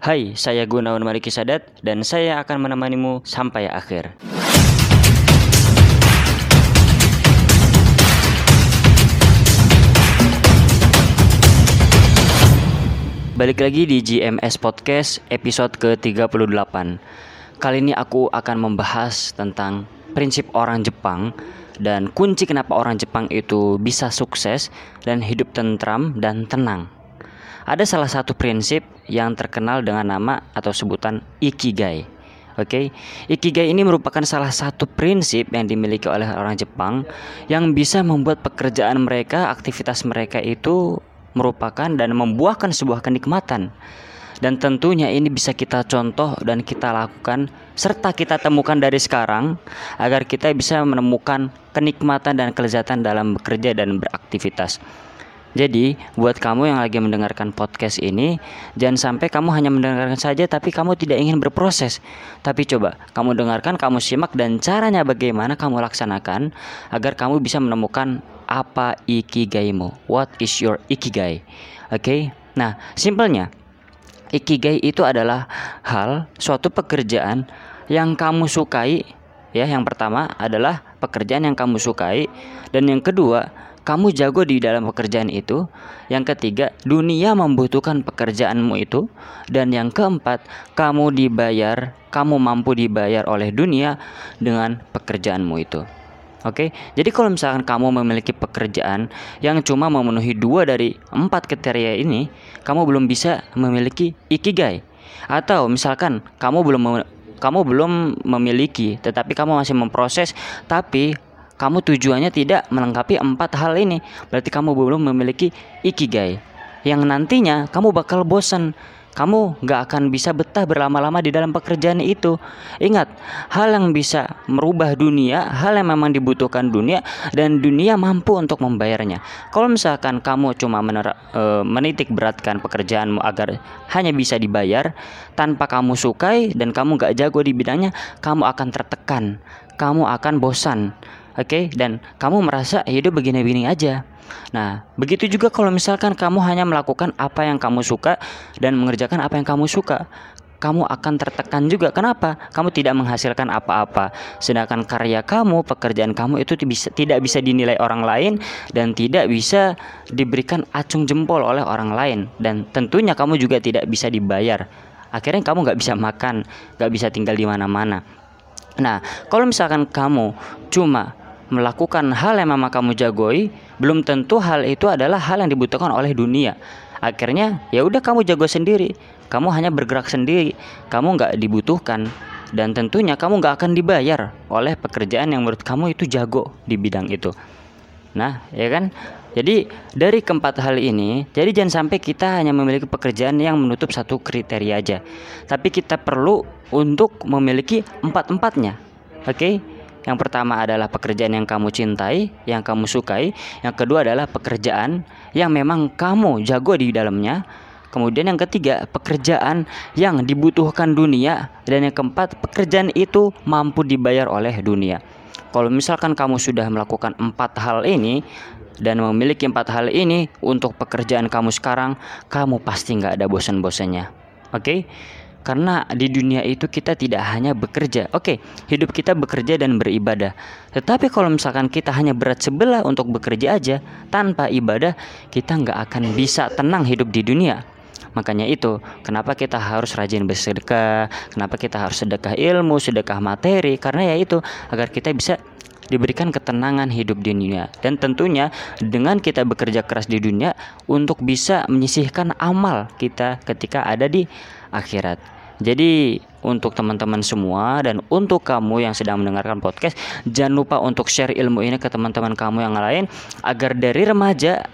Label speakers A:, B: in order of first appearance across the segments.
A: Hai, saya Gunawan Mariki Sadat dan saya akan menemanimu sampai akhir. Balik lagi di GMS Podcast episode ke-38. Kali ini aku akan membahas tentang prinsip orang Jepang dan kunci kenapa orang Jepang itu bisa sukses dan hidup tentram dan tenang. Ada salah satu prinsip yang terkenal dengan nama atau sebutan Ikigai. Oke, okay? Ikigai ini merupakan salah satu prinsip yang dimiliki oleh orang Jepang yang bisa membuat pekerjaan mereka, aktivitas mereka itu merupakan dan membuahkan sebuah kenikmatan. Dan tentunya ini bisa kita contoh dan kita lakukan serta kita temukan dari sekarang agar kita bisa menemukan kenikmatan dan kelezatan dalam bekerja dan beraktivitas. Jadi, buat kamu yang lagi mendengarkan podcast ini, jangan sampai kamu hanya mendengarkan saja tapi kamu tidak ingin berproses. Tapi coba kamu dengarkan, kamu simak dan caranya bagaimana kamu laksanakan agar kamu bisa menemukan apa ikigaimu. What is your ikigai? Oke. Okay? Nah, simpelnya ikigai itu adalah hal suatu pekerjaan yang kamu sukai ya. Yang pertama adalah pekerjaan yang kamu sukai dan yang kedua kamu jago di dalam pekerjaan itu. Yang ketiga, dunia membutuhkan pekerjaanmu itu. Dan yang keempat, kamu dibayar, kamu mampu dibayar oleh dunia dengan pekerjaanmu itu. Oke, jadi kalau misalkan kamu memiliki pekerjaan yang cuma memenuhi dua dari empat kriteria ini, kamu belum bisa memiliki ikigai. Atau misalkan kamu belum kamu belum memiliki, tetapi kamu masih memproses, tapi kamu tujuannya tidak melengkapi empat hal ini, berarti kamu belum memiliki ikigai. Yang nantinya kamu bakal bosan. Kamu gak akan bisa betah berlama-lama di dalam pekerjaan itu. Ingat, hal yang bisa merubah dunia, hal yang memang dibutuhkan dunia, dan dunia mampu untuk membayarnya. Kalau misalkan kamu cuma mener, e, menitik beratkan pekerjaanmu agar hanya bisa dibayar tanpa kamu sukai dan kamu gak jago di bidangnya, kamu akan tertekan, kamu akan bosan oke okay? dan kamu merasa hidup begini-begini aja nah begitu juga kalau misalkan kamu hanya melakukan apa yang kamu suka dan mengerjakan apa yang kamu suka kamu akan tertekan juga. Kenapa? Kamu tidak menghasilkan apa-apa. Sedangkan karya kamu, pekerjaan kamu itu bisa, tidak bisa dinilai orang lain dan tidak bisa diberikan acung jempol oleh orang lain. Dan tentunya kamu juga tidak bisa dibayar. Akhirnya kamu nggak bisa makan, nggak bisa tinggal di mana-mana. Nah, kalau misalkan kamu cuma melakukan hal yang memang kamu jagoi, belum tentu hal itu adalah hal yang dibutuhkan oleh dunia. Akhirnya, ya udah kamu jago sendiri, kamu hanya bergerak sendiri, kamu nggak dibutuhkan, dan tentunya kamu nggak akan dibayar oleh pekerjaan yang menurut kamu itu jago di bidang itu. Nah, ya kan? Jadi dari keempat hal ini, jadi jangan sampai kita hanya memiliki pekerjaan yang menutup satu kriteria aja, tapi kita perlu untuk memiliki empat-empatnya. Oke? Okay? Yang pertama adalah pekerjaan yang kamu cintai, yang kamu sukai. Yang kedua adalah pekerjaan yang memang kamu jago di dalamnya. Kemudian yang ketiga, pekerjaan yang dibutuhkan dunia dan yang keempat, pekerjaan itu mampu dibayar oleh dunia. Kalau misalkan kamu sudah melakukan empat hal ini dan memiliki empat hal ini untuk pekerjaan kamu sekarang, kamu pasti nggak ada bosan-bosannya. Oke? Okay? Karena di dunia itu kita tidak hanya bekerja. Oke, hidup kita bekerja dan beribadah. Tetapi kalau misalkan kita hanya berat sebelah untuk bekerja aja tanpa ibadah, kita nggak akan bisa tenang hidup di dunia. Makanya itu, kenapa kita harus rajin bersedekah, kenapa kita harus sedekah ilmu, sedekah materi, karena ya itu agar kita bisa diberikan ketenangan hidup di dunia dan tentunya dengan kita bekerja keras di dunia untuk bisa menyisihkan amal kita ketika ada di akhirat. Jadi untuk teman-teman semua dan untuk kamu yang sedang mendengarkan podcast, jangan lupa untuk share ilmu ini ke teman-teman kamu yang lain agar dari remaja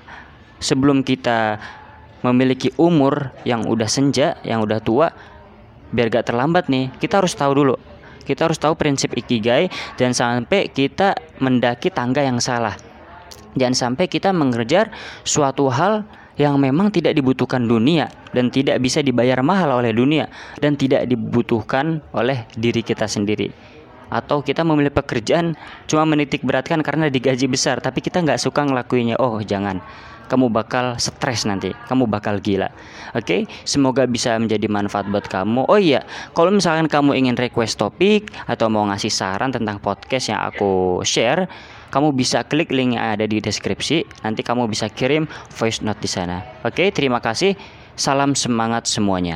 A: sebelum kita memiliki umur yang udah senja, yang udah tua, biar gak terlambat nih, kita harus tahu dulu. Kita harus tahu prinsip ikigai dan sampai kita mendaki tangga yang salah. Jangan sampai kita mengejar suatu hal yang memang tidak dibutuhkan dunia dan tidak bisa dibayar mahal oleh dunia dan tidak dibutuhkan oleh diri kita sendiri. Atau kita memilih pekerjaan cuma menitik beratkan karena digaji besar tapi kita nggak suka ngelakuinnya. Oh jangan kamu bakal stres nanti, kamu bakal gila. Oke, semoga bisa menjadi manfaat buat kamu. Oh iya, kalau misalkan kamu ingin request topik atau mau ngasih saran tentang podcast yang aku share, kamu bisa klik link yang ada di deskripsi. Nanti kamu bisa kirim voice note di sana. Oke, terima kasih. Salam semangat semuanya.